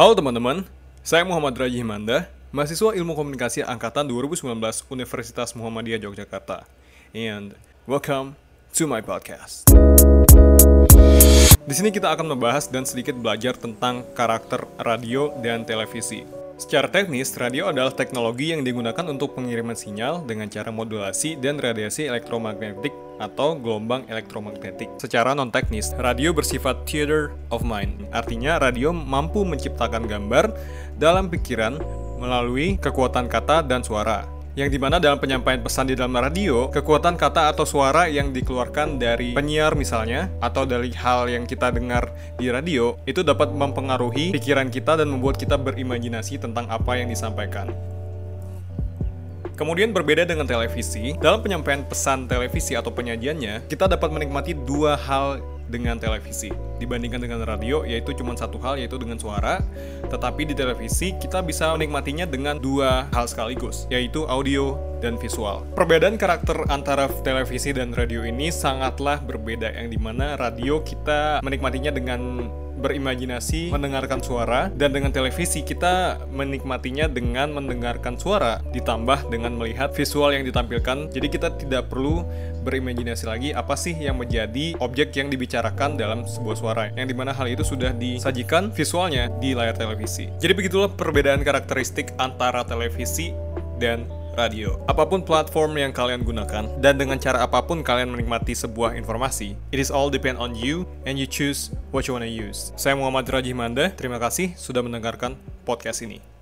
Halo teman-teman, saya Muhammad Raji Himanda, mahasiswa Ilmu Komunikasi Angkatan 2019 Universitas Muhammadiyah Yogyakarta. And welcome to my podcast. Di sini kita akan membahas dan sedikit belajar tentang karakter radio dan televisi. Secara teknis, radio adalah teknologi yang digunakan untuk pengiriman sinyal dengan cara modulasi dan radiasi elektromagnetik atau gelombang elektromagnetik. Secara non-teknis, radio bersifat theater of mind. Artinya, radio mampu menciptakan gambar dalam pikiran melalui kekuatan kata dan suara yang di mana dalam penyampaian pesan di dalam radio, kekuatan kata atau suara yang dikeluarkan dari penyiar misalnya, atau dari hal yang kita dengar di radio, itu dapat mempengaruhi pikiran kita dan membuat kita berimajinasi tentang apa yang disampaikan. Kemudian berbeda dengan televisi, dalam penyampaian pesan televisi atau penyajiannya, kita dapat menikmati dua hal dengan televisi. Dibandingkan dengan radio yaitu cuma satu hal yaitu dengan suara. Tetapi di televisi kita bisa menikmatinya dengan dua hal sekaligus yaitu audio dan visual. Perbedaan karakter antara televisi dan radio ini sangatlah berbeda yang di mana radio kita menikmatinya dengan berimajinasi mendengarkan suara dan dengan televisi kita menikmatinya dengan mendengarkan suara ditambah dengan melihat visual yang ditampilkan. Jadi kita tidak perlu berimajinasi lagi apa sih yang menjadi objek yang dibicarakan dalam sebuah suara yang di mana hal itu sudah disajikan visualnya di layar televisi. Jadi begitulah perbedaan karakteristik antara televisi dan radio. Apa pun platform yang kalian gunakan dan dengan cara apa pun kalian menikmati sebuah informasi, it is all depend on you and you choose what you wanna use. Saya Muhammad Raji Manda, terima kasih sudah mendengarkan podcast ini.